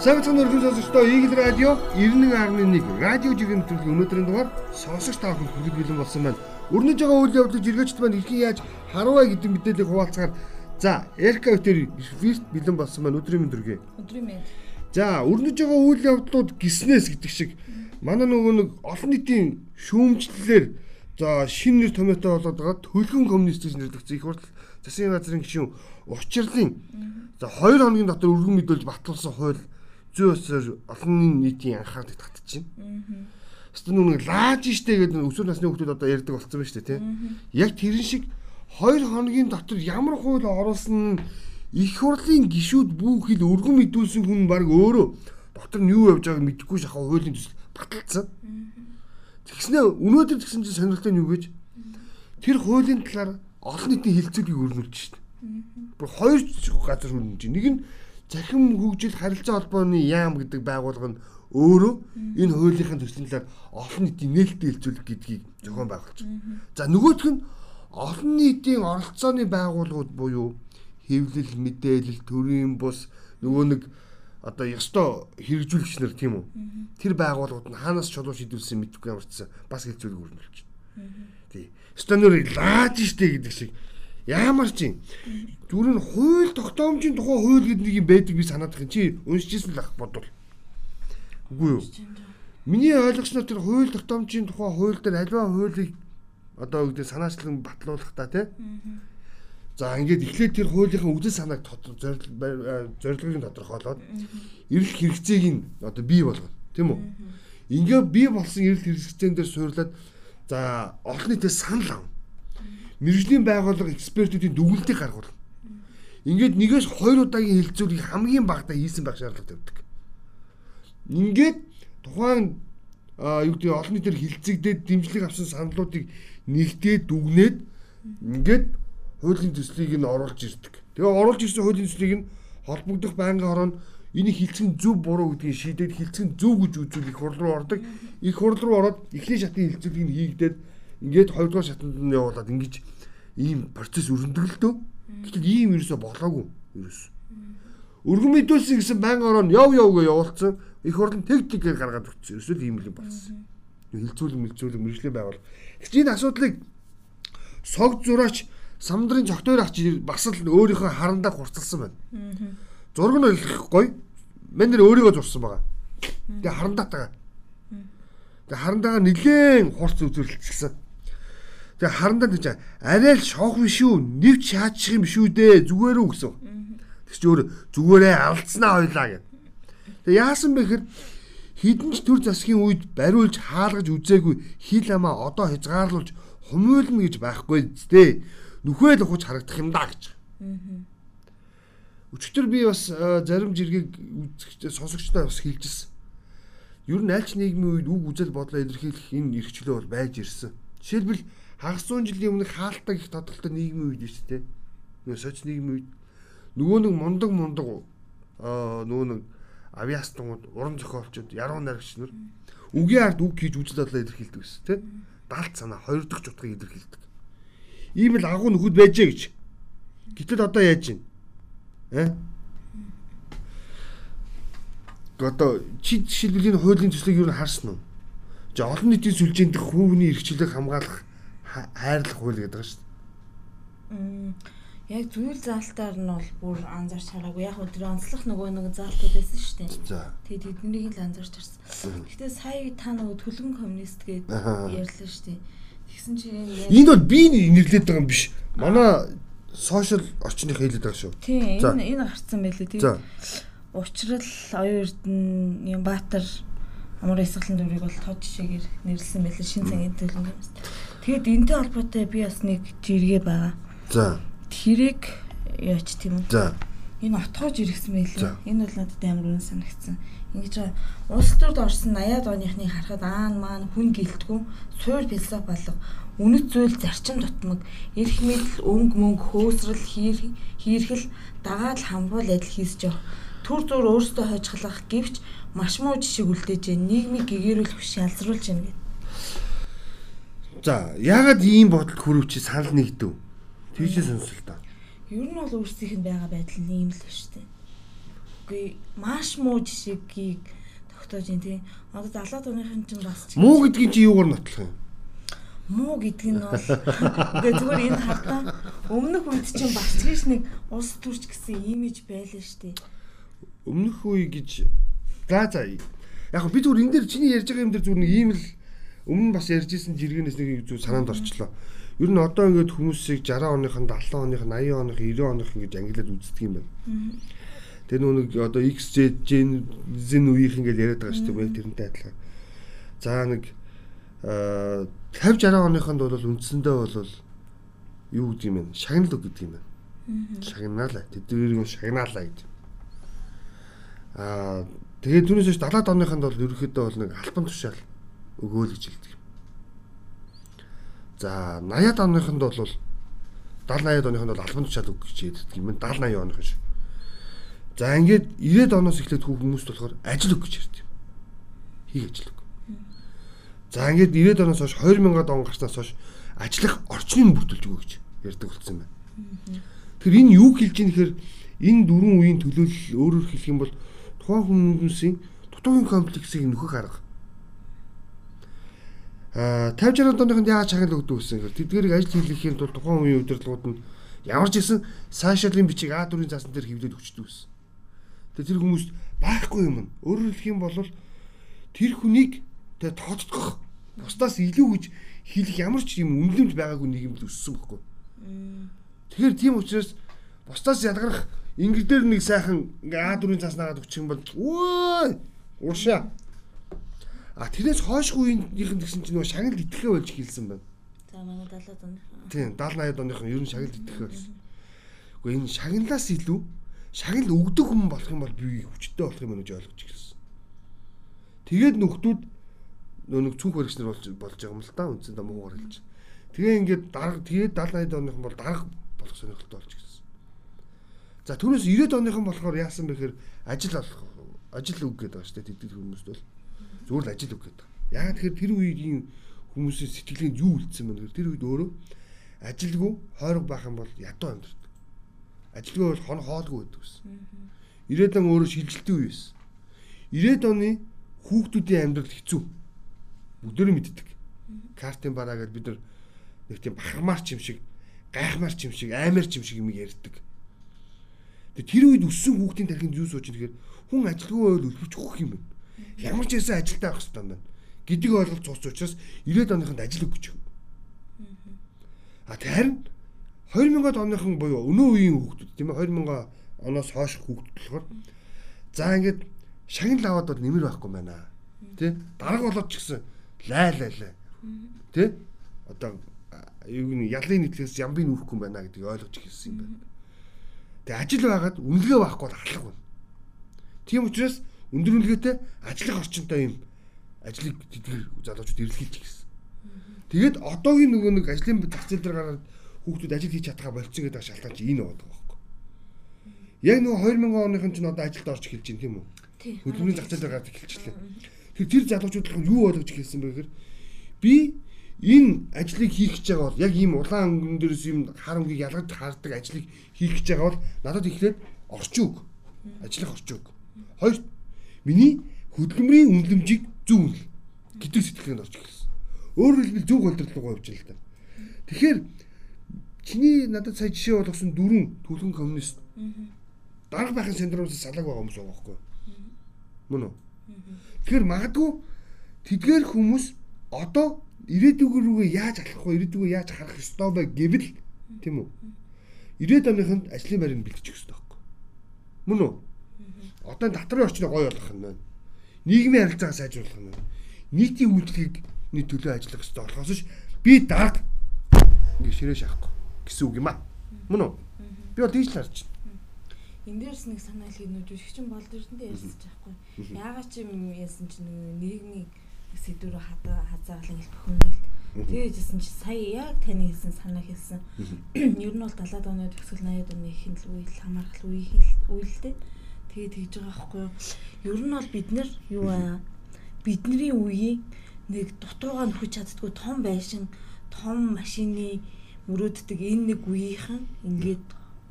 Савцхан өргөн сонсогчдоо Игэл радио 91.1 радио жиргэн нэвтрүүлгийн өнөөдрийн дугаар сонсогч та бүхэн хүргэж бэлэн болсон байна. Өрнөж байгаа үйл явдлыг жиргээчд маань хэрхэн яаж харууваа гэдэг мэдээллийг хуваалцахаар за Эрка өтер вирт бэлэн болсон байна. Өдрийн мэнд хүргэе. Өдрийн мэнд. За өрнөж байгаа үйл явдлууд гиснээс гэдэг шиг манай нөгөө нэг олон нийтийн шүүмжлэлээр за шин нэр томьёотой болоод байгаа төлгөн коммунист гэж нэрлэгдсэн их хурд засгийн газрын гишүүн учрлын за 2 хоногийн дотор өргөн мэдүүлж батлуулсан хууль зүй өсөр олон нийтийн анхаарлыг татчихна. Хэвээ нүг лааж штэ гэдэг өсвөр насны хүмүүс одоо ярьдаг болсон байна штэ тий. Яг тэрэн шиг 2 хоногийн дотор ямар хууль оруулсан их хурлын гишүүд бүхэл өргөн мэдүүлсэн хүн баг өөрөө дотор нь юу явж байгааг мэдэхгүй шахаа хуулийн төсөл баталсан. Тэгснэ өнөөдөр тэгсэн чинь сонирхолтой нь юу гэж тэр хуулийн талаар олон нийтийн хилцүүлгийг өрнүүлж штэ. Бүр хоёр газар өрнөж. Нэг нь захим хөгжил харилцаа холбооны яам гэдэг байгууллага нь өөрөө энэ хуулийнхын төслийн талаар олон нийтийн нээлттэй хэлцүүлэх гэдгийг зохион байгуулж байна. За нөгөөх нь олон нийтийн оролцооны байгууллагууд буюу хэвлэл, мэдээлэл, төрийн бус нөгөө нэг одоо ёстой хэрэгжүүлэгч нар тийм үү. Тэр байгууллагууд нь хаанаас чулуу шийдүүлсэн мэдэхгүй ямарчсан бас хэлцүүлэг өрнүүлж байна. Тий. Станер лааж штэ гэдэг шиг Ямар ч юм. Зүгээр нь хууль тогтоомжийн тухай хууль гэдэг нэг юм байдаг би санаад байна. Чи уншижсэн л ах бодвол. Үгүй юу? Миний ойлгосноор тэр хууль тогтоомжийн тухай хууль дээр альва хуулийг одоо үгдээ санаачлан батлуулах та тий. За ингээд эхлээд тэр хуулийнхаа үдэл санааг зорилгыг тодорхойлоод эрэл хэрэгцээг нь одоо бий болгоно. Тийм үү? Ингээ бий болсон эрэл хэрэгцээн дээр суурлаад за олон нийтэд санал авна мэрэгжлийн байгууллага экспертүүдийн дүгнэлтийг гаргуул. Ингээд нэгээс хоёр удаагийн хилцүүлгийг хамгийн багадаа хийсэн байх шаардлага тавьдаг. Ингээд тухайн юу гэдэг олон нийтээр хилцэгдээд дэмжлэг авсан саналуудыг нэгтээд дүгнээд ингээд хуулийн төслийг нь оруулж ирдэг. Тэгээ оруулж ирсэн хуулийн төслийг нь холбогдох байнгын хороонд энийг хилцэн зөв буруу гэдгийг шийдээд хилцэн зөв гэж үзүүл их хурл руу ордог. Их хурл руу ороод эхний шатны хилцүүлгийг нь хийгдээд ингээд хоёрдугаар шатанд нь явуулаад ингэж ийм процесс өрнөдөглөлтөө. Гэтэл ийм ерөөсө болоогүй ерөөс. Өргөн мэдүүлсэн гэсэн банк ороо яв яв гэж явуулсан. Их хурлын тэг тэгээр гаргаад өгсөн. Ерөөсөө ийм л болсон. Хилцүүлэг мэлцүүлэг мэрэгжлийн байгуул. Тэгвэл энэ асуудлыг сог зураач самдрын цогтойр авч бас л өөрийнхөө харандаа хурцлсан байна. Зураг нь ойлгохгүй. Мен нэр өөрийгөө зурсан байгаа. Тэгээ харандаа. Тэгээ харандаага нилээн хурц үзүүлэлцсэн. Тэгээ харандаа гэж арай л шоох биш үү? Нэвч шаачих юм шүү дээ. Зүгээр үү гэсэн. Тэг чи өөр зүгээрээ алдснаа ойлаа гэв. Тэгээ яасан бэ гэхээр хідэн ч төр засгийн үед бариулж хаалгаж үзээгүй хил амаа одоо хязгаарлуулж хумуулна гэж байхгүй зтэй. Нүхэл ухаж харагдах юм да гэж. Өчигдөр би бас зарим жиргэг сонсогчтой бас хэлжсэн. Ер нь аль ч нийгмийн үед үг үзэл бодлоо илэрхийлэх энэ эрхчлөө бол байж ирсэн. Жишээлбэл хагас зуун жилийн өмнө хаалттай их тодорхойтой нийгмийн үед шүү дээ. Нөгөө соц нийгмийн үед нөгөө нэг мундаг мундаг аа нөгөө нэг авиастангууд уран зохиолчид яруу найрагч нар үгийн ард үг хийж үжил бодлоо илэрхийлдэг гэсэн тий. Далд санаа хоёр дахь чутгыг илэрхийлдэг. Ийм л агуу нөхөд байжээ гэж. Гэтэл одоо яаж юм? Э? Одоо чи жишээлбэл энэ хуулийн төслийг юу харсан уу? За олон нийтийн сүлжээнд хүүвний эрхчлөлийг хамгаалах хайрлах хууль гэдэг шүү дээ. Яг зүйл заалтаар нь бол бүр анзаарч хараагүй. Яг өдөр онцлох нөгөө нэг заалтууд байсан шүү дээ. Тэгээд тэднийг л анзаарч харсан. Гэтэ сая та нөгөө төлгөн коммунист гэдэг ярьлаа шүү дээ. Тэгсэн чинь энэ бол би нэрлээд байгаа юм биш. Манай сошиал орчны хэлээд байгаа шүү. Тийм энэ энэ гарцсан байлээ тийм. Учрал оюун эрдэнэ юм Баатар амар эсгэлэн дүрийг бол тод жишээгээр нэрлсэн байлээ шин цагийн төлгөн коммунист. Тэгэд энтэй холбоотой би бас нэг жиргээ байгаа. За. Тэрийг яач тийм үү? За. Энэ отгоож иргсэн байлээ. Энэ бол надад амар үнэн санагдсан. Ингэж улс төрд орсон 80-аад оныхны харахад аан маань хүн гэлтгүү суур философи болго үнэт зүйл зарчим тутмаг эрх мэдэл өнгө мөнгө хөөсрөл хийр хийрхэл дагаад хамбуул адил хийсэж явах түр зур өөртөө хойжглах гэвч маш муу жишээ үлдээж нийгмийг гэгэрүүлэх шалзруулж байна гэдэг. За яагаад ийм бодолд хүрвч санал нэгдэв? Тэгж сонсол та. Ер нь бол өөрсдийнх нь байгаа байдал нь ийм л шүү дээ. үгүй маш муу жишгийг тогтоож ин тий. Одоо 70 оныхын чинь бас Муу гэдгийг чи юугаар нотлох юм? муу гэдэг нь бол тэгээ зүгээр энэ хатаа өмнөх үед чинь бас тийш нэг улс төрч гэсэн имиж байлаа штэ. Өмнөх үе гэж за за яг би зүгээр энэ дээр чиний ярьж байгаа юм дээр зүгээр нэг ийм л өмнө бас ярьж исэн жиргэнээс нэг зүйл санаанд орчлоо. Ер нь одоо ингээд хүмүүсийг 60 оных нь 70 оных нь 80 оных 90 оных ингэж ангилаад үздэг юм байна. Тэр нүг одоо XZ Gen Z үеийнх ингээд яриад байгаа шүү дээ тэрнтэй адилхан. За нэг 50 60 оныхонд бол үндсэндээ бол юу гэдэг юм бэ? Шагнал үг гэдэг юм байна. Шагнаалаа. Тэднийг шагнаалаа гэдэг. Аа тэгээд түүнээс хойш 70 оныхонд бол ерөөхдөө бол нэг альбан тушаал өгөөл гэж хэлдэг. За 80-аад оныхонд бол 70 80-аад оныхонд бол альбан тушаал үг гэж хэлдэг юм. 70 80 оных ш. За ингээд 90-аад оноос эхлээд хүмүүс болохоор ажил үг гэж ярьдаг. Хий ажил үг. За ингээд 90-аад оноос хойш 2000-аад он гарснаас хойш ажиллах орчныг бүрдүүлж өгөө гэж ярьдаг болсон байна. Тэгэхээр энэ юу хэлж ийм гэхээр энэ дөрвөн үеийн төлөөлөл өөрөөр хэлэх юм бол тухайн хүмүүсийн дутуугийн комплексыг нөхөх арга. Аа 50 60 оныхонд яаж чагнал өгдөг гэсэн хэрэг тэдгэрийг ажил хийлгэхийн тулд тухайн үеийн удирдлагууд нь ямар ч гэсэн сайшаалын бичиг А4-ийн заасан дээр хэвлээд өчтдөг гэсэн. Тэгээ тэр хүмүүс байхгүй юм. Өөрөөр хэлэх юм бол тэр хүнийг тэгээ тооцдох бусдаас илүү гэж хэлэх ямар ч юм үнэлэмж байгаагүй нийгэмд өссөн байхгүй. Тэгэхээр тийм учраас бусдаас ялгарх ингэр дээр нэг сайхан ингээ А4-ийн цаас нагаад өгчих юм бол өө уршаа А тэрнээс хойшгүй үеийнхэн гэсэн чинь нөгөө шагнал итгэхэ болж хэлсэн байна. За манай 70-аад оны. Тийм 70 80-ад оных нь ер нь шагнал итгэхэ болсон. Гэхдээ энэ шагналаас илүү шагнал өгдөг хүн болох юм бол би хүчтэй болох юм гэж ойлгож ирсэн. Тэгээд нөхдүүд нөгөө цүнх баригчнар болж болж байгаа юм л да үндсэн да муугаар хэлж. Тэгээ ингээд дарга тэгээд 70 80 оных нь бол дарга болох сонирхолтой болж ирсэн. За түүнээс 90 оных нь болохоор яасан бэ гэхээр ажил олох ажил үг гэдэг байгаа шүү дээ тэд хүмүүст бол зүгээр л ажил үг гэдэг. Яг тэгэхээр тэр үеийн хүмүүсийн сэтгэлгээнд юу үлдсэн бэ гэхээр тэр үед өөрөө ажилгүй хойрог байх юм бол ядуу амьдэрдэг. Ажилгүй бол хон хоолгүй байдаг гэсэн. 90-ад он өөрөө шилжилтийн үе байсан. 90-ад оны хүүхдүүдийн амьдрал хэцүү. Бүгдөө мэддэг. Картын бараа гэж бид нэг тийм бахармаар ч юм шиг, гайхмаар ч юм шиг, аймаар ч юм шиг юм ярьдаг. Тэр үед өссөн хүүхдийн тархинд юу сууж байгаа хүн ажилгүй байвал өлбөж өгөх юм байна ямар ч байсан ажилтаа авах хэрэгтэй байна гэдэг ойлголт цуц учраас 90-ад оныхонд ажил өгч. А харин 2000-ад оныхон буюу өнөө үеийн хүүхдүүд тийм ээ 2000 оноос хойш хүүхдүүд болохоор за ингээд шагнал аваад бол нэмэр байхгүй байна. Тэ? Дарга болоод ч гэсэн лай лай лай. Тэ? Одоо юу нэг ялын нийтлээс ямбыг нүүхгүй байна гэдгийг ойлгож ирсэн юм байна. Тэгээ ажил байгаад үнэлгээ байхгүй бол алга байна. Тийм учраас өндөр үнэлгээтэй ажлах орчинтой юм ажлыг тэдгээр залуучууд эрэлхийлж гисэн. Тэгээд одоогийн нөгөө нэг ажлын зах зээл дээр гараад хүүхдүүд ажил хийж чадхаа болцсон гэдэг шалтгаан чи энэ байдаг байхгүй. Яг нөгөө 2000 оныхын чинь одоо ажилд орж эхэлж байна тийм үү? Хөдөлмөрийн зах зээл дээр гараад эхэлчихлээ. Тэр тэр залуучууд л юу ойлгож эхэлсэн бэ гэхээр би энэ ажлыг хийх гэж байгаа бол яг ийм улаан өнгөн дээрээс юм хар өнгийг ялгаж хардаг ажлыг хийх гэж байгаа бол надад эхлээд орчин үг. Ажлах орчин үг. Хоёр Миний хөдөлмөрийн үнэлэмжийг зөв үнэл гэдэг сэтгэлгээнд орж ирсэн. Өөрөөр хэлбэл зөв голдролгоо явж байгаа л да. Тэгэхээр чиний надад сая жишээ болгосон дөрвөн түлхэн коммунист дарга байхын синдромоос салаг байгаа хүмүүс байгаа байхгүй мөн үү? Тэгэхээр магадгүй тэдгээр хүмүүс одоо ирээдүг рүүгээ яаж алах вэ? Ирээдүгөө яаж харах ёстой вэ гэвэл тийм үү? Ирээд оныхонд ажлын байрыг бэлтгэж өгөх ёстой байхгүй. Мөн үү? Одоо татрын орчныг гоё болгох нь байна. Нийгмийн харилцааг сайжруулах нь байна. Нийтийн үйлчлэгийг төлөө ажиллах хэрэгтэй болохоос ш би дард ингэ ширээ шахахгүй гэсэн үг юм аа. Мөн үү? Би бол тийж л харж байна. Энд дээрс нэг санаа хэлнүүд жүжигчин болд эрдэнтэй ярьсаж байхгүй. Яагаад ч юм яасан ч нийгмийн сэдвэр хадаа хазаалan хэлбэх юм даа. Тэгээжсэн чи сая яг таны хэлсэн санаа хэлсэн. Ер нь бол 70-аад оны төгсгөл 80-аад оны ихэнх үйл хамаарах үеийн үеэлтэй. Тэгээд тэгж байгаа байхгүй юу. Ер нь бол бид нар юу аа бидний үеийн нэг дутуугаа нөхөж чаддгүй том байшин, том машины мөрөөддөг энэ нэг үеийнхэн ингээд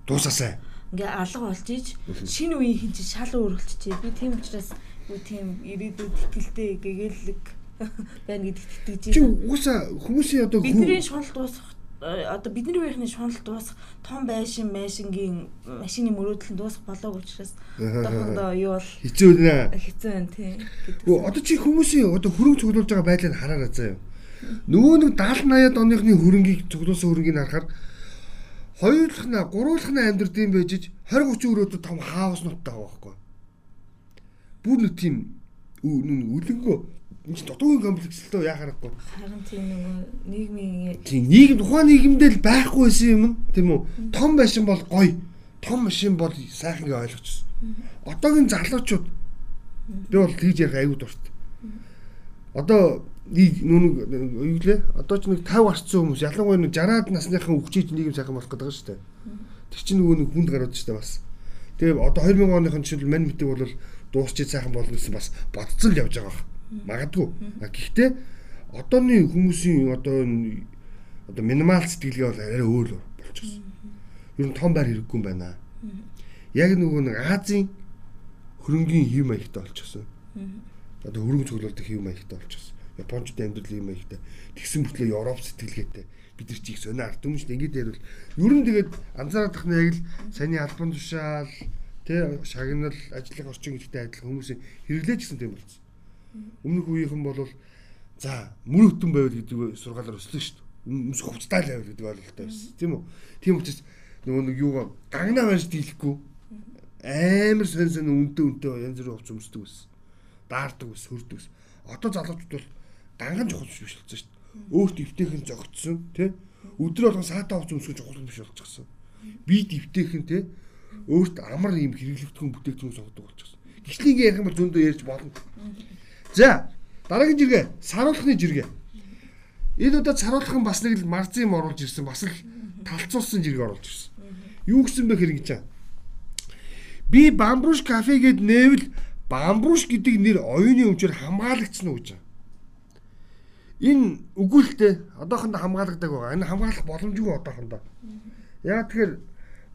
дуусаасаа ингээ алга болж иж шинэ үеийн хин чи шал өөрчлөж би тийм учраас үгүй тийм ирээдүйд ихтэлтэй гэгээлэг байна гэдэгт итгэж байна. Чи угаасаа хүмүүсийн одоо бидний шунал дуусах одоо бидний үеийнхний шунал дуусах том байшин майшингийн машины мөрөөдөл нь дуусах болоог учраас одоохондоо юу бол хэцүү нэ. Хэцүү байна тийм. Гэхдээ одоо чи хүмүүсийн одоо хөрөнгө цуглуулж байгаа байдлыг хараарай заяа. Нөгөө нэг 70 80-аад оныхны хөрөнгийг цуглуулсан хөрөнгийг харахаар хоёулах нь гурвуулах нь амьдрдсан байж 20 30 өрөөд том хаус нуттай байгаа байхгүй. Бүр нэг тийм үлэнгөө энэ дутуугийн комплекс л тоо яа харахгүй. Харин тийм нөгөө нийгмийн тийм нийгэм тухайн нийгэмдээ л байхгүй байсан юм тийм үү? Том машин бол гоё. Том машин бол сайхан гэж ойлгочихсон. Одоогийн залуучууд би бол тэгж ярих аюу дурт. Одоо нүг юу лээ? Одоо ч нэг 50 гарцсан хүмүүс ялангуяа нэг 60-аад насныхан өгчиж нийгэм сайхан болох гэдэг шүү дээ. Тэр чинь нөгөө нэг хүнд гараад шүү дээ бас. Тэгээ одоо 2000 оныхон жишээл мань мэтэг бол дуусчиж сайхан болно гэсэн бас бодцол явж байгаа баг. Магадгүй. Гэхдээ одооны хүмүүсийн одоо одоо минимал сэтгэлгээ бол арай өөр болчихсон. Ер нь том байр хэрэггүй юм байна. Яг нөгөө нэг Азийн хөрөнгөний хэв маягтай болчихсон. Одоо хөрөнгө цуглуулдаг хэв маягтай болчихсон Япончууд амьдрал юм ихтэй. Тэгсэн мөртлөө Европ сэтгэлгээтэй бид нар чи их сонио ард түмш ингээд ярил. Ер нь тэгээд анзаарадах нь яг л саяны албан тушаал тэ шагнал ажлын орчин гэдэгтэй адилхан хүмүүсийн хэрэглэж гисэн тийм болсон. Өмнөх үеийнхэн бол за мөр хөтөн байвал гэдэг сургаалаар өслөө шүү дээ. Өмнөс хувцтай л байвал гэдэг ойлголттой байсан. Тийм үү? Тийм учраас нөгөө нэг юугаа гагнаа байж дийлэхгүй амар сонь сонь үнтэй үнтэй янз бүрийн хувц өмсдөг байсан. Даардаг ус, хөрдөг ус. Одоо залуучууд бол ганган чухал биш болсон шүү дээ. Өөрт эвтэйхэн зөгцсөн тий. Өдөр болгон саатаа хувц өмсгөн чухал биш болчихсон. Бид эвтэйхэн тий. Өөрт амар юм хэрэглэгдэхүүн бүтээгдэхүүн сонгодог болчихсон. Гişлингийн ярих юм бол зөндөө ярьж болно. За дараагийн жиргээ саруулхны жиргээ. Энэ удаа саруулхан бас нэг л марзын юм оруулж ирсэн бас л талцуулсан жиргээ оруулж ирсэн. Юу гэсэн бэ хэрэг чинь? Би бамбруш кафе гэд нээвэл бамбруш гэдэг нэр оюуны өмчөөр хамгаалагчсан уу гэж байна энэ өгүүлэлтээ одоохондоо хамгаалагддаг байгаа. Энэ хамгаалах боломжгүй одоохондоо. Яа тэгэхээр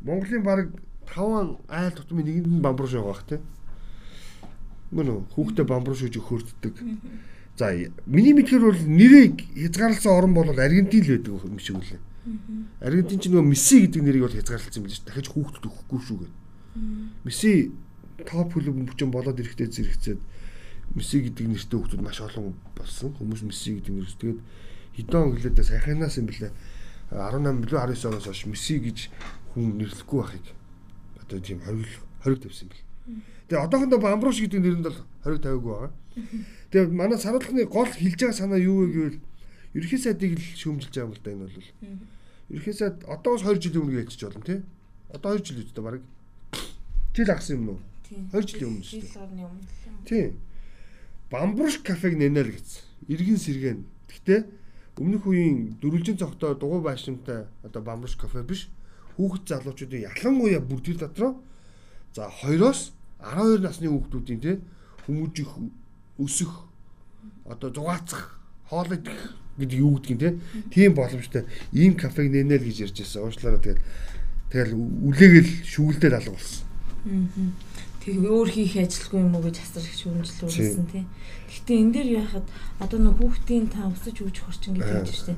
Монголын баг 5 айл тутмын нэгэнд нь бамбууш байгаа бах тий. Мөн үү хүүхдээ бамбууш гэж өгөхөрддөг. За миний мэдхээр бол нэрийг хязгаарласан орн бол Аргентин л байдаг юм шиг үлээ. Аргентин ч нөгөө Месси гэдэг нэрийг бол хязгаарласан юм биш. Дахиж хүүхдэд өгөхгүй шүү гэдэг. Месси топ клуб бүчин болоод ирэхдээ зэрэгцээд Месси гэдэг нэртэй хүмүүс маш олон болсон. Хүмүүс Месси гэдэг нэрс тэгээд хэдэн он гэлээд саяханаас юм блэ 18 билүү 19 оноос хойш Месси гэж хүн нэрлэхгүй байхыг одоо тийм хориг хориг тавьсан бэл. Тэгээ одоохондоо Бамбруш гэдэг нэрэнд бол хориг тавиагүй байгаа. Тэгээ манай саруулхны гол хилж байгаа санаа юу вэ гэвэл ерхий сайдыг л шүүмжилж байгаа юм л да энэ бол. Ерхий сайд одоос 2 жилийн өмнө ялчиж болно тий. Одоо 2 жил үстэй баг. Жил агсан юм уу? 2 жилийн өмнө шүү дээ. Тий бамбурш кафег нэнэ л гэсэн. Иргэн сэргэн. Гэхдээ өмнөх үеийн дөрвөлжин цогтой дугуй байшинтай одоо бамбурш кафе биш. Хүүхэд залуучуудын ялангуяа бүр тэр дотроо за 2-оос 12 насны хүүхдүүдийн те хүмүүжих өсөх одоо зугаацах хоол идэх гэдэг юу гэдгийг те тийм боломжтой ийм кафег нэнэ л гэж ярьж байсан. Уучлаарай тэгэл тэгэл үлээгэл шүглдэл алга болсон. Тэг өөр хийх ажилгүй юм уу гэж асар их шүүмжлэл үүссэн тий. Гэхдээ энэ дээр яхад одоо нэг хүүхдийн та өсөж үүж хорчин гэж хэлж штэ.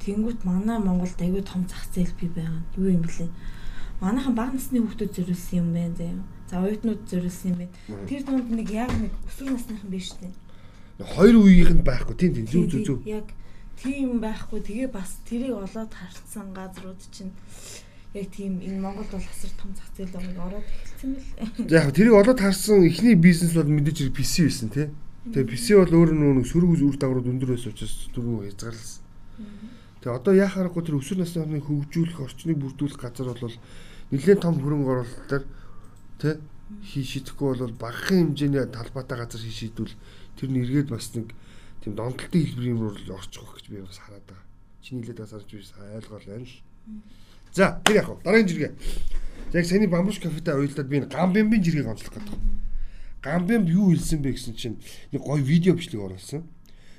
Тэнгүүт манай Монголд аягүй том зах зээл бий байгаа. Юу юм блэ? Манайхан бага насны хүүхдүүд зориулсан юм байна заяа. За оюутнууд зориулсан юм байна. Тэр дунд нэг яг нэг өсвөр насныхан биш штэ. Хоёр үеийнх нь байхгүй тийм тийм зүг зүг зүг. Яг тийм байхгүй тэгээ бас тэрийг олоод харцсан газрууд чинь яг тийм энэ Монголд бол асар том зах зээл байгааг ороод эхэлсэн мэл. За яг тэрийг олоод харсан эхний бизнес бол мэдээж PC байсан тий. Тэгээ PC бол өөр нэг сөрөг үр дагаврууд өндөр байсан учраас түрүү хязгаарласан. Тэгээ одоо яхаарахгүй тэр өсвөр насны хөгжүүлэх орчныг бүрдүүлэх газар бол нэлээд том хөрөнгө оруулалтаар тий хий шидэхгүй бол багахан хэмжээний талбайтай газар хий шийдвэл тэр нь эргээд бас нэг тийм донтолтын хэлбэр юм руу орчих гэж би бас хараад байгаа. Чиний хилээд бас харж биш ойлгоол байна л. За тэр яг дараагийн жиргээ. За яг саний бамбуш кафетэй уйлдаад би энэ гамбимбийн жиргээг онцлох гэдэг. Гамбимб юу хэлсэн бэ гэсэн чинь нэг гоё видео бичлэг оруулсан.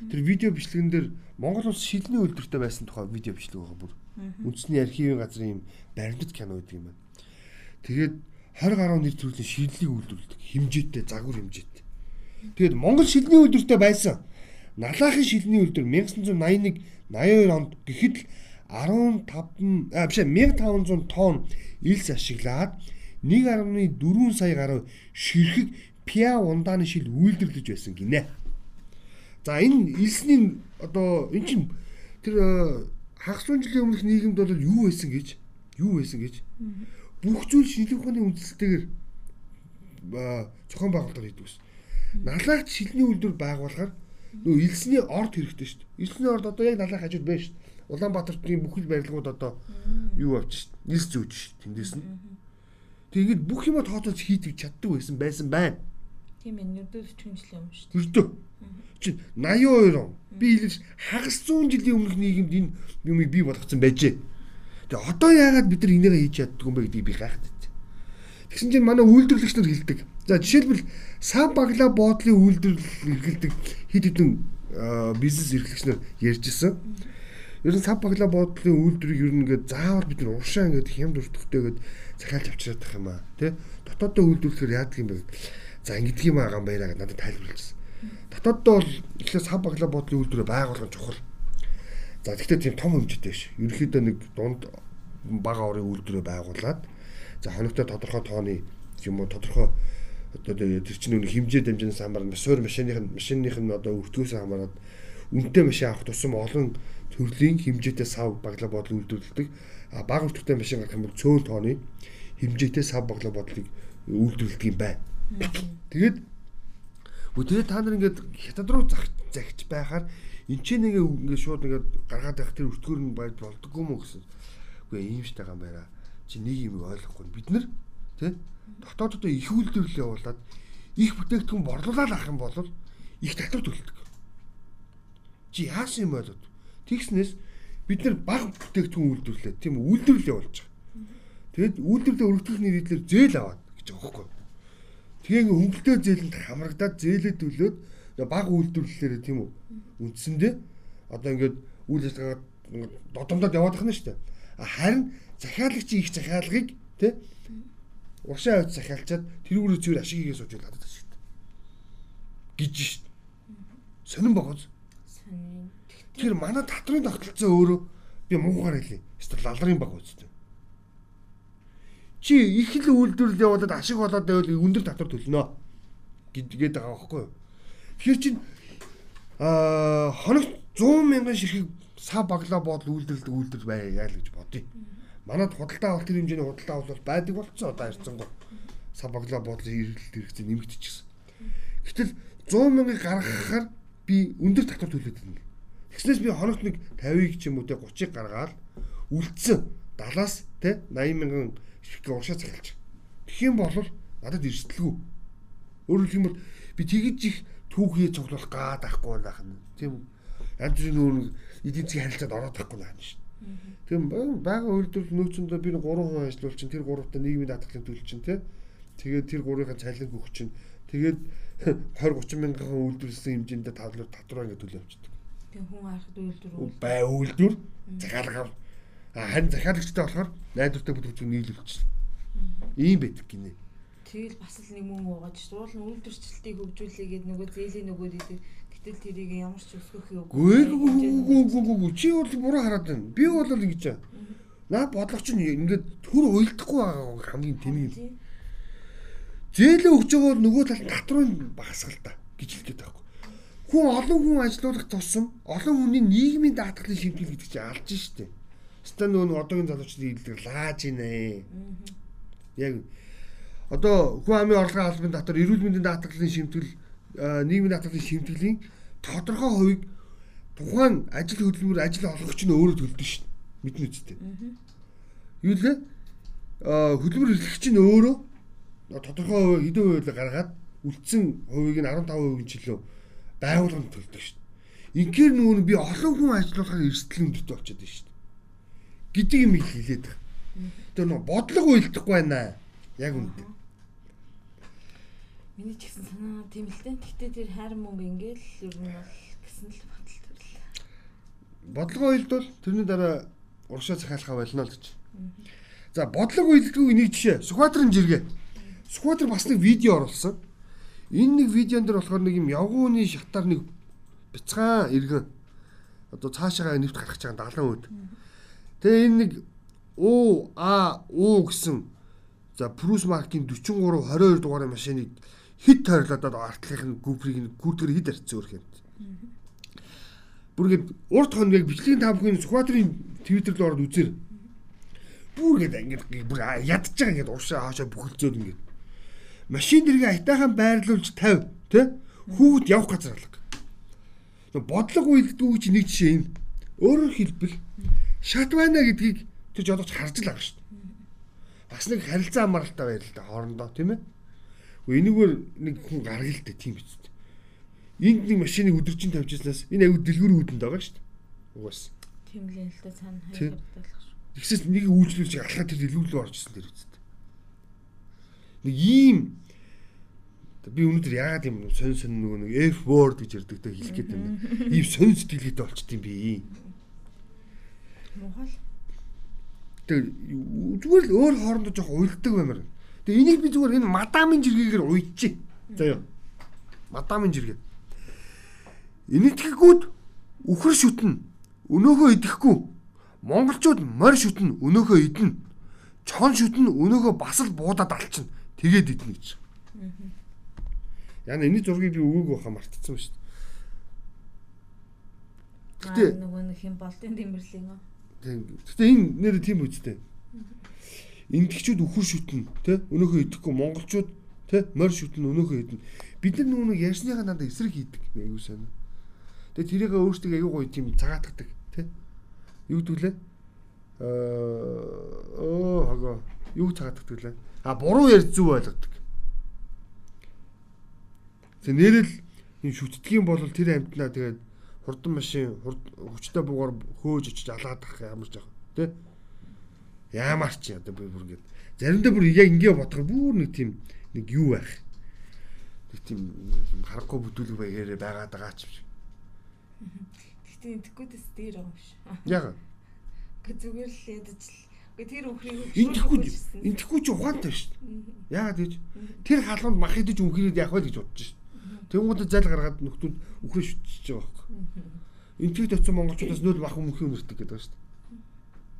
Тэр видео бичлэгэн дээр Монгол улс шилний үйлдвэртэй байсан тухай видео бичлэг байгаа бүр. Үндэсний архивын газрын юм баримтат кино гэдэг юм байна. Тэгээд 20 гаруй нэр төрлийн шидлийг үйлдвэрлэдэг. Хэмжээтэй, загвар хэмжээтэй. Тэгээд Монгол шилний үйлдвэртэй байсан. Налаахын шилний үйлдвэр 1981 82 онд гэхэд 15 а биш 1500 тонн илс ашиглаад 1.4 сая гаруй ширхэг пиа ундааны шил үйлдвэрлэж байсан гинэ. За энэ илсний одоо эн чинь тэр хагас жилийн өмнөх нийгэмд бол юу байсан гэж юу байсан гэж бүх зүйл шинжлэх ухааны үндсэлтэйгээр зохион байгуулалт хийдэг ус. Налаагч шилний үйлдвэр байгуулахаар нөө элсний орд хэрэгтэй шүү дээ. Элсний орд одоо яг налаах хажууд байна шүү дээ. Улаанбаатартын бүхэл барилгууд одоо юу авч шүү дээ. Нэлс зөөж шүү дээ. Тэндээс нь. Тэгээд бүх юма тооцоолж хийдэг чаддаг байсан байсан байна. Тийм ээ, 40 жилийн өмнө шүү дээ. Нөрдөө. Чи 82 он. Би хэлж хагас 100 жилийн өмнөх нийгэмд энэ юмыг бий болгоцсон байжээ. Тэгээ одоо яагаад бид нар энийгээ хийж чаддгүй юм бэ гэдгийг би гайхдаг. Тэгсэн чинь манай үйлдвэрлэгч нар хэлдэг. За жишээлбэл сав багла боодлын үйлдвэрлэл эрхэлдэг хэд хэдэн бизнес эрхлэгч нар ярьжсэн. Ер нь сав багла боодлын үйлдвэрийг ер нь ингээд заавал бид нар уршаа ингээд хямд өртөхтэйгээд захиалж авчираад байх юм аа. Тэ? Дотоодоо үйлдвэрлэхээр яадаг юм бэ? За ингэдэг юм аа гамбайраа гэдээ надад тайлбарлажсэн. Дотооддоо бол эхлээ сав багла боодлын үйлдвэрээ байгуулгын чухал За тэгвэл тийм том хэмжээтэй ш. Ерөнхийдөө нэг дунд бага орын үйлдвэрээ байгуулад за хоногтой тодорхой тооны юм уу тодорхой одоо тэр чинь нэг хэмжээ дамжинаас хамаарна суур машиных нь машиных нь одоо өртгөөс хамаарат үнэтэй машин авах тусам олон төрлийн хэмжээтэй сав баглаа бодол үйлдвэрлэдэг. А бага өртөгтэй машин гарах юм бол цөөн тооны хэмжээтэй сав баглаа бодлыг үйлдвэрлэдэг юм байна. Тэгээд тэгээд та нар ингээд хятад руу захиж байхаар Энд ч нэг ингээд шууд ингээд гаргаад байх тэр өртгөр нь байж болдгоо мó гэсэн. Үгүй ийм ш тагаан байраа. Чи нэг юм ойлгохгүй. Бид нар тий дотооддоо их үйлдвэрлэл явуулаад их бүтээгдэхүүн борлуулаад авах юм бол их татвар төлдөг. Чи яасан юм болоод тэгснээс бид нар баг бүтээгдэхүүн үйлдвэрлээ тийм үйлдвэрлэл явуулж байгаа. Тэгэд үйлдвэрлэлээ өргөдөх нийтлэр зээл аваад гэж байгаа байхгүй. Тэгээ хөнгөлтөө зээлэнд хамрагдаад зээлээ төлөөд баг үйлдвэрлэлээр тийм үү үндсэндээ одоо ингээд үйл ажиллагаа додомдод яваад байна шүү дээ. Харин захиалагчийн их захиалгыг тий уршаа авч захиалчаад тэрүүрээ зүгээр ашиг хийгээ сууж надад шүү дээ. гэж шүү дээ. Сонирн багоз. Сонирн. Тэр манай татрын тогтолцоо өөрөө би муугаар хэлье. Эсвэл лалрын баг үстэй. Чи их л үйлдвэрлэл явуулаад ашиг болоод байвал өндөр татвар төлнө гэдгээд байгаа байхгүй юу? Тэгэхээр чин аа хоногт 100 мянган ширхэг сав баглаа бодол үйлдвэрлэдэг үйлдвэр байя гэж бодъё. Манад худалдаа авалт хэмжээний худалдаа авалт байдаг болцсон одоо харьцангуй сав баглаа бодлын хэрэглэлт хэрэгцээ нэмэгдчихсэн. Гэтэл 100 мянгаыг гаргахаар би өндөр татвар төлөөд байна. Тэгснээс би хоногт нэг 50-ыг ч юм уу те 30-ыг гаргаад үлдсэн 70-аас те 80 мянган ширхэг уршаа захилж. Тэгэх юм бол надад эрсдэлгүй. Өөрөөр хэлбэл би тэгж их түүхий цуглуулах гаад ахгүй байх нь. Тийм янз бүрийн нүүр эдийн засгийн харилцаанд ороод байхгүй байна дээ. Тийм бага үйлдвэрлэл нөөцөндөө би 3% ажиллуул чинь тэр 3-та нийгмийн даатгалын төлөл чинь тий. Тэгээд тэр 3-ын цалин өгч чинь тэгээд 20 30 мянган үйлдвэрлэсэн хэмжээндээ тавлаар татвар ингэ төлөө авчдаг. Тийм хүн харахад үйлдвэр бай үйлдвэр захиалгаар харин захиалагчтай болохоор найдвартай бүтээгдэхүүн нийлүүлчихсэн. Ийм байдаг гинэ. Тэгэл бас л нэг мөн угааж суул нь үйлдвэрчлэлтийг хөгжүүлээгээд нөгөө зээлийн нөгөөд идэв. Гэтэл тэрийг ямар ч өсгөх юм. Гүйгүйгүйгүйгүйгүй чи бол буруу хараад байна. Би бол ингэж аа. Наа бодлогоч нь ингээд төр уйлдахгүй байгаа хамгийн тэмээ юм. Зээлээ өгч байгаа бол нөгөө талд татрын багасгал та гэж хэлгээд байхгүй. Хүн олон хүн ажилуулах тусам олон хүний нийгмийн даатгалын шимтгэл гэдэг чинь алж штэ. Стан нөгөө одоогийн залуучдын хэлдэг лааж ийнэ. Яг одоо хүн амын орлогын албан дотор эрүүл мэндийн даатгалын шимтгэл нийгмийн даатгалын шимтгэлийн тодорхой хувийг тухайн ажил хөдөлмөр ажил олгогч нь өөрөө төлдөг шин мэднэ үстэй. Юу лээ? Хөдөлмөр эрхлэгч нь өөрөө тодорхой хэдэн хувийг гаргаад үлдсэн хувийг нь 15% жилөө байгууллаганд төлдөг шин. Инхээр нүүн би олон хүн ажиллуулахаар эрсдэл өндөртэй болчиход байна шин. гэдэг юм хэлээд байгаа. Тэр нөө бодлого уйлдахгүй байна. Яг үнэндээ. Миний ч гэсэн санаа тийм л дээ. Гэтэ тэр хайр мөнгө ингээл ер нь бол гэсэн л бодол төрөл. Бодлогоо хэлдвэл тэрний дараа уршаа захиалахаа болно л гэж. За бодлого үйлдэлгүй нэг жишээ. Сүхбаатарын жиргээ. Сүхбаатар бас нэг видео оруулсан. Энэ нэг видеон дээр болохоор нэг юм явгууны шатаар нэг бяцхан иргэн одоо цаашаа нэвт гарах гэж байгаа 70 өд. Тэгээ энэ нэг О А О гэсэн за Прус маркийн 43 22 дугаарын машиныг хит тойрлоод артлынхын гүприйг гүрдгэр хит арцсан өрх юм. Бүр ингэ урт хоног бичлэгийн таамхын Сүхбаатарын Твиттер рүү ороод үзэр. Бүр ингэ ингэ бүр ядж байгаа ингэ уушаа хаашаа бүхэлцөөд ингэ. Машин дэргээ айтаахан байрлуулж 50 тий хүүхэд явах газар алга. Бодлого үйлдэлгүй чи нэг жишээ юм. Өөрөөр хэлбэл шат байна гэдгийг тэр жолооч харж л байгаа шүү дээ. Бас нэг харилцаа амралтай байр л да хоорондоо тийм ээ. Энийгээр нэг хүн гаргалтай тийм биз дээ. Энд нэг машиныг өдөржин тавьчихснаас энэ аюу дэлгүүр үүдэнд байгаа шүү дээ. Угаас. Тийм л юм л да цаана хайрлах шүү. Тэгсээс нэг үйлчлүүлж алхаа тэр дэлгүүр рүү орж ирсэн тэр үст. Нэг ийм би өнөөдөр яагаад юм сонь сонь нөгөө нэг F word гэж ярьдаг та хэлэх гээд байна. Ийм сонь сэтгэлгээтэй болчт юм би. Мухал. Тэг зүгээр л өөр хоорондоо жоох уйлдаг баймаар. Тэг энийг би зүгээр энэ мадамын жиргээгээр уйдчих. За юу. Мадамын жиргээ. Энэтхгүүд үхэр шүтэн өнөөхөө идэхгүй. Монголчууд морь шүтэн өнөөхөө идэнэ. Чон шүтэн өнөөхөө бас л буудаад алчна. Тэгээд идэнэ гэж. Яна энэ зургийг би өгөөг байхаа мартчихсан ба шүү дээ. Гэтэ нөгөө нэг юм болтын дэмбэрлэng аа. Гэтэ энэ нэр тийм үстэй. Индигчүүд үхэр шүтэн тий өнөөхөө идэхгүй монголчууд тий морь шүтэн өнөөхөө идэнэ. Бид нар нөгөө ярьсныхаа надад эсрэг хийдэг аюу сайн. Тэгээ тэрийг өөрсдөө аюу гоё тийм цагаатгадаг тий. Юу гэдүүлээ? Аа оо хагоо юу цагаатгадаг лээ. А буруу ярьж зүв ойлгодог. Тэг нэрэл энэ шүтдгийн бол тэр амтнаа тэгээд хурдан машин хүчтэй буугаар хөөж очиж алаад ах ямар ч яах тий Яамар чи одоо би бүр ингэ заримдаа бүр яг ингэ бодохоор бүр нэг тийм нэг юу байх. Нэг тийм харахгүй бүдүүлэг байгаарэ байгаад байгаа ч юм шиг. Гэтэ энтгэхгүйдээс дээр байгаа юм шиг Яг. Гэ зүгээр л ядаж л. Тэр өхрийг энтгэхгүй энтгэхгүй ч ухаантай шүү дээ. Яагаад гэж тэр халуунд мах идэж үнхрээд яах вэ гэж бодож шүү Тэнгууд зал гаргаад нөхдүүд үхрээ шүтчихэж байгаа байхгүй. Энтгийг төцсөн монголчуудаас нөл мах өмнөх юм өртөг гэдэг байна шүү.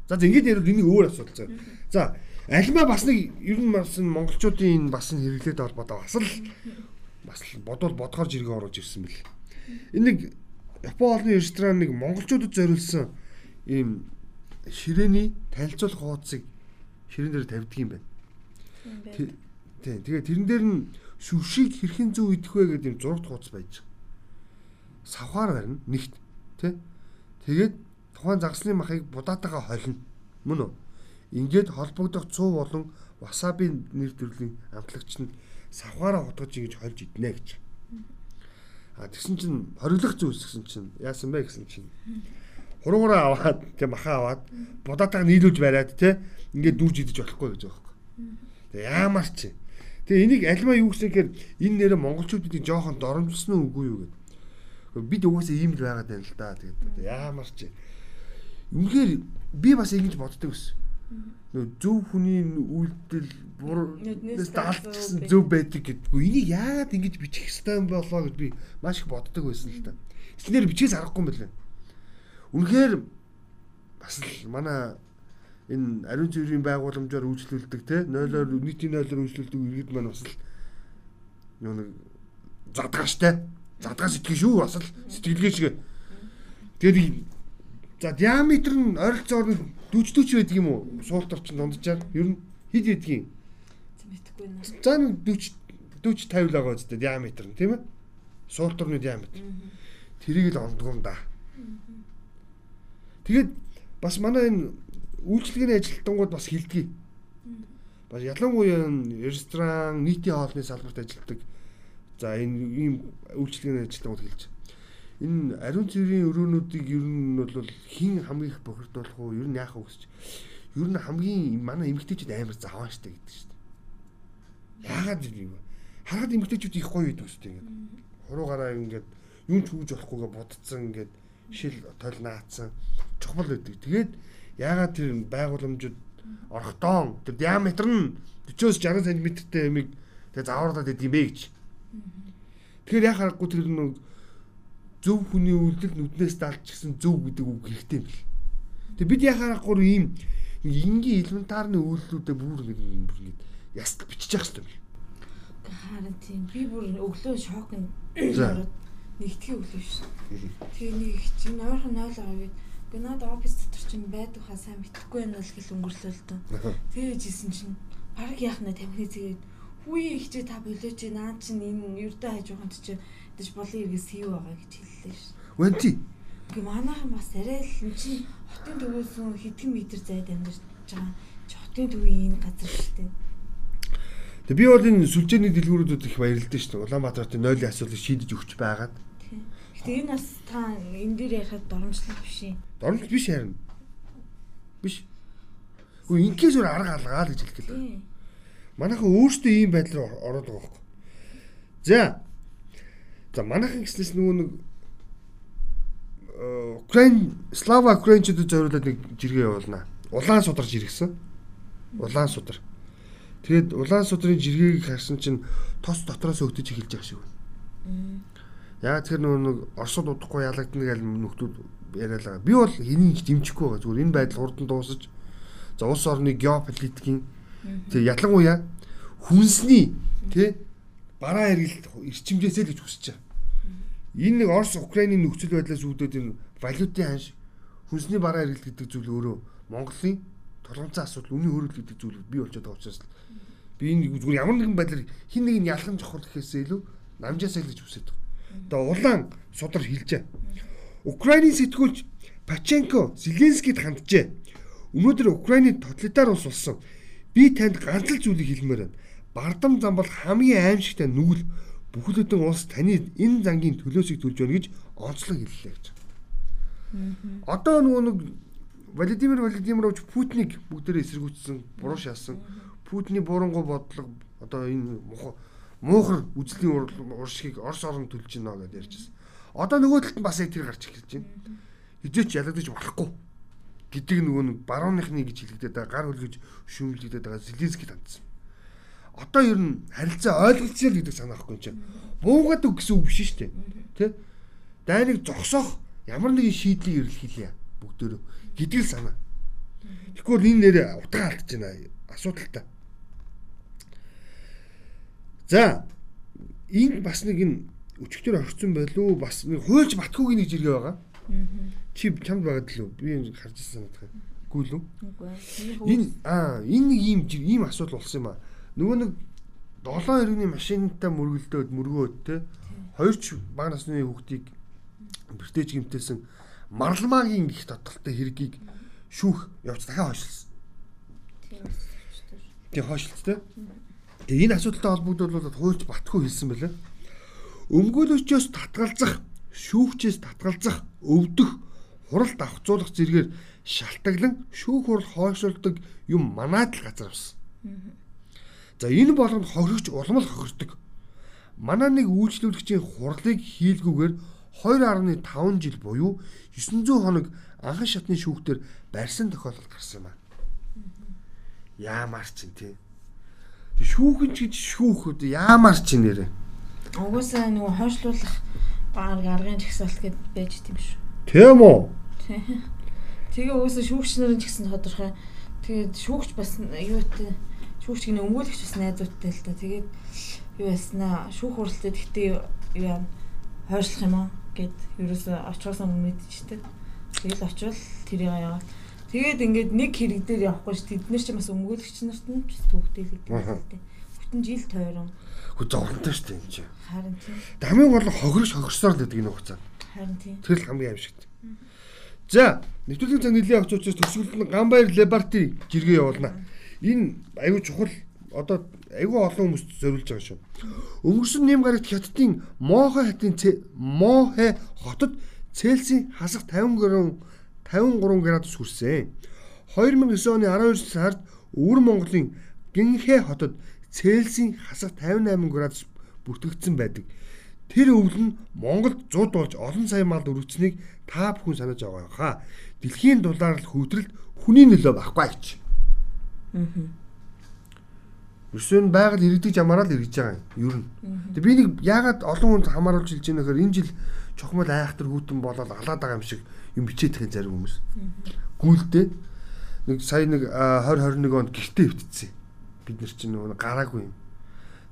За ингэж ярил энийг өөр асуудал заа. За альма бас нэг ер нь бас монголчуудын бас хэрэглээд холбоотой бас л бас л бодвол бодгоор жиргээ оруулж ирсэн бэл. Энэ нэг Япон олны ресторан нэг монголчуудад зориулсан ийм ширээний танилцуулах хуудсыг ширээн дээр тавьдаг юм байна. Тийм. Тэгээ тэрэн дээр нь шүвшиг хэрхэн зөв идэх вэ гэдэг юм зурагт хуудас байж. Савхаар барина нэгт тий. Тэгээд тухайн загсны махыг будаатайгаа холино. Мөн үү? Ингээд холбогдох 100 болон васаби нэр төрлийн амтлагч нь савхаараа хутгаж ингэж хольж иднэ гэж. А тэгсэн чинь хориглох зүйлс гэсэн чинь яасан бэ гэсэн чинь хуруугаараа аваад тэг махаа аваад будаатайгаа нийлүүлж бариад те ингээд дүүж идэж болохгүй гэж байгаа юм. Тэг яамар чи Тэгээ энийг альма юу гэсэн гэхээр энэ нэрэ монголчуудыг жоохон доромжилсан уу үгүй юу гэдэг. Бид угаасаа ийм л байгаад байна л да. Тэгээд яамар чи. Үнэхээр би бас ингэж боддог ус. Нөө зөв хүний үйлдэл бурнаас даалтсан зөв байдаг гэдэггүй. Энийг яагаад ингэж бичих хэвээр юм болоо гэж би маш их боддог байсан л да. Эснэр бичээс аргагүй юм байна. Үнэхээр бас л манай энэ ариун цэврийн байгууламжаар үйлчлүүлдэг те нойлоор нийтийн нойлоор үйлчлүүлдэг иргэд маань бас л нэг задгааштай задгаа сэтгэл шүү бас л сэтгэлгээ шиг тэгээд за диаметр нь ойролцоогоор 40 40 байдаг юм уу? Суултар чинь дунджаар ер нь хэд байдгийг мэдхгүй нэ за нэг 40 40 50 л байгаа үстэй диаметр нь тийм ээ? Суултарны диаметр. Тэрийг л ондгоо юм да. Тэгээд бас манай энэ үйлчлэгээний ажилтнууд бас хилдэг. Бас ялангуяа ресторан, нийтийн хоолны салбарт ажилладаг. За энэ ийм үйлчлэгээний ажилтнууд хэлж. Энэ ариун цэврийн өрөөнүүдийг ер нь бол хин хамгийн их бохирдуулах уу? Ер нь яах вэ гэж. Ер нь хамгийн манай эмэгтэйчүүд амар заваан штэ гэдэг штэ. Яагаад юм бэ? Харахад эмэгтэйчүүд их гоё байдаг штэ ингээд. Хуруугаараа ингээд юм ч хүүж болохгүйгээ будцсан ингээд шил тойл наацсан чухал байдаг. Тэгээд яагаад тэр байгууламжууд орхотон тэр диаметр нь 40-60 см-тэй ямиг тэгээ зааварлаад идэм бэ гэж. Тэгэхээр яхаа харахгүй тэр нэг зөв хүний үйлдэл нүднээс далж гисэн зөв гэдэг үг хэрэгтэй юм бэл. Тэгээ бид яхаа харахгүй ийм энгийн элементарны үйлдэлүүдэд бүр нэг юм бүр ингэ ястал бичиж явах хэрэгтэй юм. Харин тийм би бүр өглөө шок ороод нэгтгэе өглөө шүү. Тэгээ нэг чинь ойрхон 0 аваад Гэ над офис дотор чинь байдаг хаа сайн мэдхгүй юм бол хэл өнгөрлөө л дөө. Тэгээ жисэн чинь баг яахна тамхи зэгээд хүү ихчээ та болооч наа чинь энэ ердөө хайж байханд чинь дэж болын иргээс хийв байгаа гэж хэллээ ш. Вэнти. Гэ манайхан бас арай л эн чинь хотын төвөөс хэдхэн метр зайд амьдарч байгаа. Чи хотын төвийн энэ газар шүү дээ. Тэг би бол энэ сүлжээний дэлгүүрүүдэд их баярлалтай шүү дээ. Улаанбаатарын нойлын асуудлыг шийдэж өгч байгаад. Гэтэ энэ бас та энэ дээр ярихад доромжлох биш юм. Доромжлох биш харин. Биш. Үгүй инкээс өөр арга алгаа л гэж хэлэх гэлээ. Манайхан өөрсдөө ийм байдлаар ороод байгаа байхгүй. За. За манайхан гэснээс нөгөө нэг э, Украин Слава Украинчуудад зориулаад нэг жиргээ явуулнаа. Улаан сударж иргсэн. Улаан судар. Тэгээд улаан судрын жиргэгийг харсан чинь тос дотроос өгдөж эхэлж байгаа шиг байна. Яа тэр нөгөө нэг Оросд удахгүй ялагдана гэж нөхдүүд яриад байгаа. Би бол энийг дэмжихгүй байгаа. Зүгээр энэ байдал хурдан дуусаж за улс орны геополитикийн тэр ялангуяа хүнсний тий бараа эргэлт эрчимжээсэй л гэж хүсэж байгаа. Энэ нэг Орос Украиний нөхцөл байдлаас үүдээд энэ валютын ханш хүнсний бараа эргэлт гэдэг зүйл өөрөө Монголын тулгымцсан асуудал үнийн хөрөлт гэдэг зүйл бий болчиход байгаа учраас би энэ зүгээр ямар нэгэн байдлаар хин нэг нь ялхан жохол гэхээсээ илүү намжаасаа л гэж хүсэж байгаа одоо улаан судар хилжээ. Украиний сэтгүүлч Паченко Зеленскийд ханджээ. Өнөөдөр Украины тоталитар улс болсон. Би танд ганц л зүйлийг хэлмээр байна. Бардам зам бол хамгийн аимшигтай нүгэл бүхэлдэн улс таны энэ зангийн төлөөсийг төлж байна гэж онцлог хэллээ гэж. Одоо нөгөө нэг Владимир Владимирович Путинийг бүгдээрээ эсэргүүцсэн, буруу шаасан. Путиний бурангуй бодлого одоо энэ муухар үжлийн уршигыг Орос орнд төлж гинэ гэдээ ярьжсэн. Одоо нөгөө талд нь бас яг тэр гарч эхэлж байна. Хизээч ялагдаж болохгүй гэдэг нөгөө нэг барууныхны гэж хэлэгдээд байгаа гар хөлгөж шүүмжлэгдээд байгаа Зеленский тандсан. Одоо ер нь харилцаа ойлголцсон л гэдэг санаа байхгүй чинь. Буугаад үг гэсэн үг биш шүү дээ. Тэ? Дайныг зогсоох ямар нэгэн шийдлийг эрэлхийлье бүгдөө гэдэг л санаа. Тэгэхгүй энэ нэрээ утга алдаж байна. Асуудалтай. За энэ бас нэг энэ өчигдөр орцсон байлуу бас нэг хуйлж батхуугийн нэг жиргээ байгаа. Чи чамд байгаад лөө би харж ирсэн санагдах юм. Үгүй? Үгүй. Энэ аа энэ нэг ийм ийм асуудал болсон юм аа. Нөгөө нэг 7 иргэний машинтай мөргөлдөөд мөргөөд те хоёр ч бага насны хүүхдийг бэртэж гимтээсэн марламагийн их тодтолтой хэргийг шүүх явж дахиад хойшлсон. Тийм хойшлт те. Энэ асуудалтай холбогдуулаад хуульч Батхуу хэлсэн байлаа. Өмгөөлөгчөөс татгалзах, шүүгчээс татгалзах, өвдөх, хуралд авахцуулах зэргээр шалтгаглан шүүх хурал хойшилдог юм манайд л газар авсан. За энэ болгонд хохирогч улам л хохирдог. Манай нэг үйлчлүүлэгчийн хурлыг хийлгүүгээр 2.5 жил буюу 900 хоног анхан шатны шүүхтэр барьсан тохиолдол гарсан байна. Яамар чин тий шүүхэн ч гэж шүүх яамаар ч нэрэ. Угсаа нөгөө хойшлуулах баг аргын жагсаалт гэд байж тийм шүү. Тийм үү? Тэгээ угсаа шүүгч нарын ч гэсэн тодорхой. Тэгээд шүүгч бас юутай шүүгч гинэ өмгөөлөгч бас найзуудтай л та. Тэгээд юу яснаа шүүх хуралцаа гэхдээ юу хойшлох юм аа гэд ерөөсө очихоос өмнө мэдчихтэй. Тэгэл очивол тэрийг яваад Тэгээд ингээд нэг хэрэг дээр явахгүй ш тэд нар ч бас өмгөөлөгч нарт нь ч төвхтэй л гэдэг. Бүтэн жил тойрон. Хөө зовлонтой ш тийм чи. Харин тийм. Хамгийн гол нь хохирож хохирсоор л гэдэг энэ хугацаа. Харин тийм. Тэр л хамгийн аимшигт. За, нэвтрүүлгийн цаг нэлийн авч учраас төсвөлд нь Ганбаяр Лебарти жиргээ явуулнаа. Энэ аюу чухал одоо айгүй олон хүмүүст зориулж байгаа шүү. Өнгөрсөн нэм гарагт хятадын Мохо хатын Мохе хотод Цельсийн хасах 50 градус 53 градус хүрсэн. 2009 оны 12 сард Өвөр Монголын Гинхэ хотод Цельсийн хасах 58 градус бүртгэгдсэн байдаг. Тэр өвөл нь Монголд зуд болж олон сая мал өргөцнийг та бүхэн санаж байгаа хаа. Дэлхийн дулаар л хөвдрөлт хүний нөлөө баггүй гэж. Аа. Ерөөсөө байгаль иргэдэг жамаараа л иргэж байгаа юм. Ер нь. Тэгээ би нэг яагаад олон хүнд хамааруулж хэлж байгаа нөхөр энэ жил чухмал айхтар хүүтэн болоод алаад байгаа юм шиг юм бичээд байгаа зарим хүмүүс. Гүйлдэ нэг сая нэг 2021 онд гэртээ өвтцсэн. Бид нар чинь нөгөө гараагүй юм.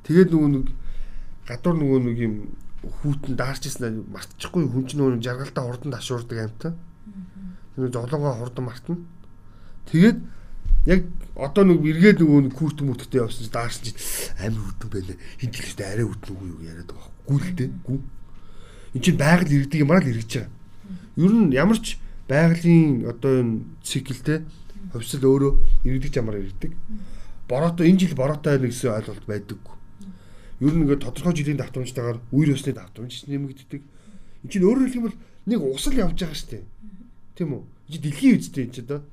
Тэгээд нөгөө нэг гадуур нөгөө нэг юм хүүтэн даарч ирсэн мартчихгүй хүн чинь нөгөө жаргалтаа хурдан ташуурдаг амтаа. Тэр золонгоо хурдан мартна. Тэгээд яг одоо нэг эргээд нөгөө нэг курт мөртөтэй явсан даарсан чи амир хөдөн байлаа. Хин жилтэй арай хөдөн үгүй юу яриад байгаа. Гүйлтэй гү. Энд чинь байгаль иргэдэг юмараа л иргэж байгаа. Ер нь ямар ч байгалийн одоо энэ циклтэй хувьсэл өөрөө иргэдэг юмараа иргэдэг. Бороотой энэ жил бороотой байна гэсэн ойлголт байдаггүй. Ер нь ингээд тодорхой жилийн давтамжтайгаар үер өсний давтамж нэмэгддэг. Энд чинь өөрөөр хэлэх юм бол нэг усал явж байгаа шүү дээ. Тийм үү? Энд дэлхийн үедтэй энэ ч одоо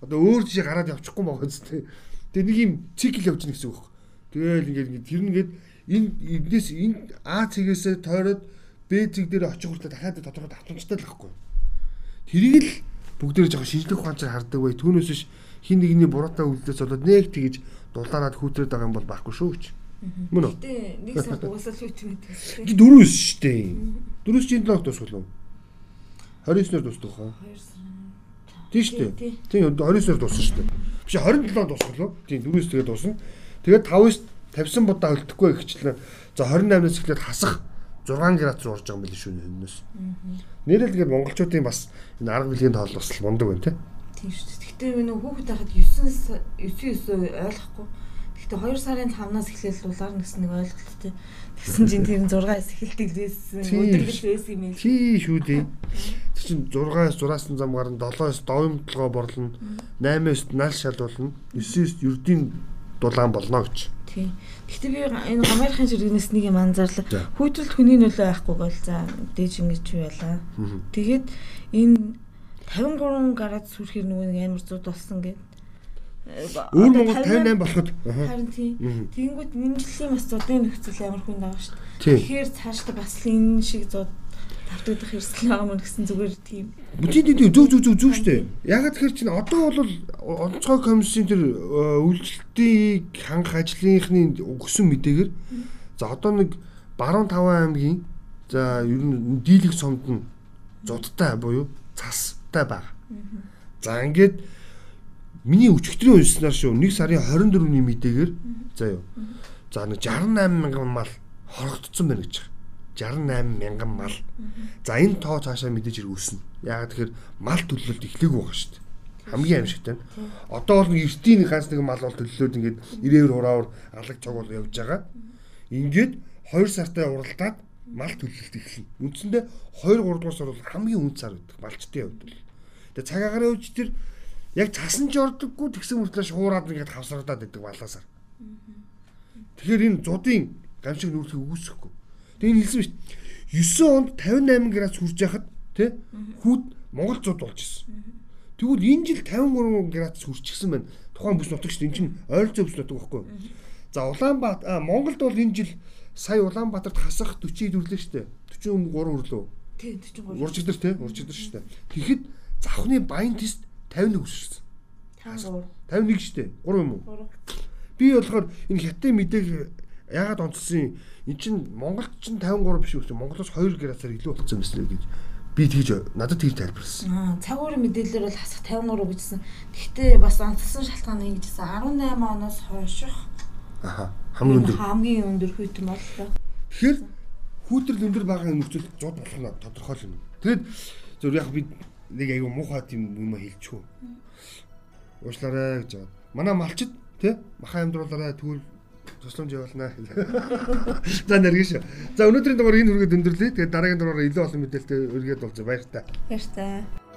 одоо өөр жишээ гараад явчихгүй байгаа зү. Тэгээ нэг юм цикл явж гэнэ гэсэн үг. Тэгээл ингээд ингээд тэр нэгээд энэ эднээс энэ А цэгээсээ тойроод Б цэг дээр очих хүртэл дахиад тодорхой давтамжтай л байхгүй. Тэрийг л бүгдээр жоохон шинжлэх ухаанчаар хардаг бай. Түүнээс биш хин нэгний буруутай үйлдэлээс болоод нэг тэгж дулаараад хүүтрээд байгаа юм бол байхгүй шүү гэж. Мөн үү? Гэтэ нэг сард уусаал үйт мэддэг шүү. Чи дөрөв шүү дээ. Дөрөв чинь 7 дуусгал уу? 29-ноор дуустдаг хаа? 2 сар. Тийм шүү дээ. Тийм 29-ноор дууссан шүү дээ. Биш 27 дуусгал уу? Тийм 4-өөс тэгээд дуусна. Тэгээд 5-өөс тавьсан будаа хөлдөхгүй гэхчлээ. За 28-аас эхлээд хасах 6 градус руу орж байгаа юм биш үү өнөөс. Нэрэл тэгээд монголчуудын бас энэ арга билгийн тоол бас л мундаг байна тий. Тийм шүү дээ. Гэтэ би нөгөө хүүхэд байхад 9 9 9 ойлгохгүй. Гэтэ 2 сарын 5-наас эхлээл дулаарна гэсэн нэг ойлголттой. Тэгсэн чинь тэр 6-аас эхэлдэг лээсэн. Өдөрлөж байсан юм ээ. Тий шүү дээ. Тэр чинь 6-аас 6-аас зам гарна 7-оос довомтлогоо борлно. 8-оос нал шалуулна. 9-оос ердийн дулаан болно гэж. Тий. Гэтэ би энэ гамаархын ширгэнээс нэг юм анзаарлаа. Хүйтрэлт хүний нөлөө байхгүй бол за дээж ингэж юу яла. Тэгээд энэ 53 гараад сүрхэр нөгөө нэг амар зуд болсон гэдэг. Өөр Монгол 58 болоход Харин тийм. Тэгэнгүүт мэнжлийн бас зодын нөхцөл амар хүнд байгаа шүү дээ. Тэгэхээр цаашдаа бас энэ шиг зод давтагдах хэрэгсэл байгаа мөн гэсэн зүгээр тийм. Бүтэн тийм зөв зөв зөв зөв шүү дээ. Ягаад тэгэхээр чинь одоо бол онцгой комиссийн тэр э, үйлчлэлтийг хангах ажлынхны өгсөн мэдээгээр за одоо нэг баруун таван аймгийн за ер нь дийлэх сомд нь зодтай буюу цастай байгаа. За ингээд миний өчигдрийн уншсанаар шүү 1 сарын 24-ний мэдээгээр за юу. За нэг 68 мянган мал хорогдсон байна гэж байгаа. 68 мянган мал. За энэ тоо цаашаа мэдээж хэрэг өснө. Яагаад тэгэхээр мал төлөлт эхлэх байгаа шүү дээ. Хамгийн аимшигтай нь. Одоо бол эртний ганц нэг мал бол төлөлөөд ингээд ирээвэр хураавар алаг цог бол явж байгаа. Ингээд 2 сартай уралдаад мал төлөлт эхэлнэ. Үндсэндээ 2 3 дугаар сар бол хамгийн үнд сар гэдэг малчтын хувьд бол. Тэгээ цаг агаарын үед тэр яг цасан ч ордоггүй тэгсэн мөртлөө шуураад ингээд хавсрагдаад байдаг балаасаар. Тэгэхээр энэ зудын гамшиг нүүрсийг үүсэхгүй. Тэгээ энэ хэлсэн биш 9 онд 58 градус хүрч яхад тий хүүд Монгол зуд болж исэн. Тэгвэл энэ жил 53 градус хүрчихсэн байна. Тухайн бүс нутаг шүү дээ. Энэ чинь ойролцоо бүс нутаг байхгүй. За Улаанбаатар Монголд бол энэ жил сая Улаанбаатарт хасах 40 төрлөө шүү дээ. 43 өрлөө. Тий 43. Уржигдэр тий уржигдэр шүү дээ. Тэгэхэд завхны баян тест 51 өссөн. 53. 51 шүү дээ. 3 юм уу? 3. Би болохоор энэ хятад мэдээг яагаад онцлсон эн чин Монголд чин 53 биш үү? Монголоос 2 градусаар илүү болцсон юм байна гэж би тэгж надад тэгж тайлбарласан. Аа цаг уурын мэдээлэлээр бол хасах 53 гэжсэн. Гэхдээ бас онцлсон шалтгаан нь ингэжсэн 18 оноос хойших Аха. Хамгийн өндөр. хамгийн өндөр хүйтэн боллоо. Тэгэхээр хүүтрэл өндөр байгаа нөхцөл зуд болох нь тодорхой юм. Тэгэд зөв яг би нэг аягүй муухай тийм юм хэлчихв. Уушлаарай гэж байгаа. Манай малчид тий маха амьдруулаарай тэгвэл тусламж явуулнаа. За нэргэн шүү. За өнөөдрийн дугаар энэ хүргээд өндөрлөе. Тэгээд дараагийн дугаараар илүү олон мэдээлэлтэй өргөд болцоо баяр та. Баяр таа.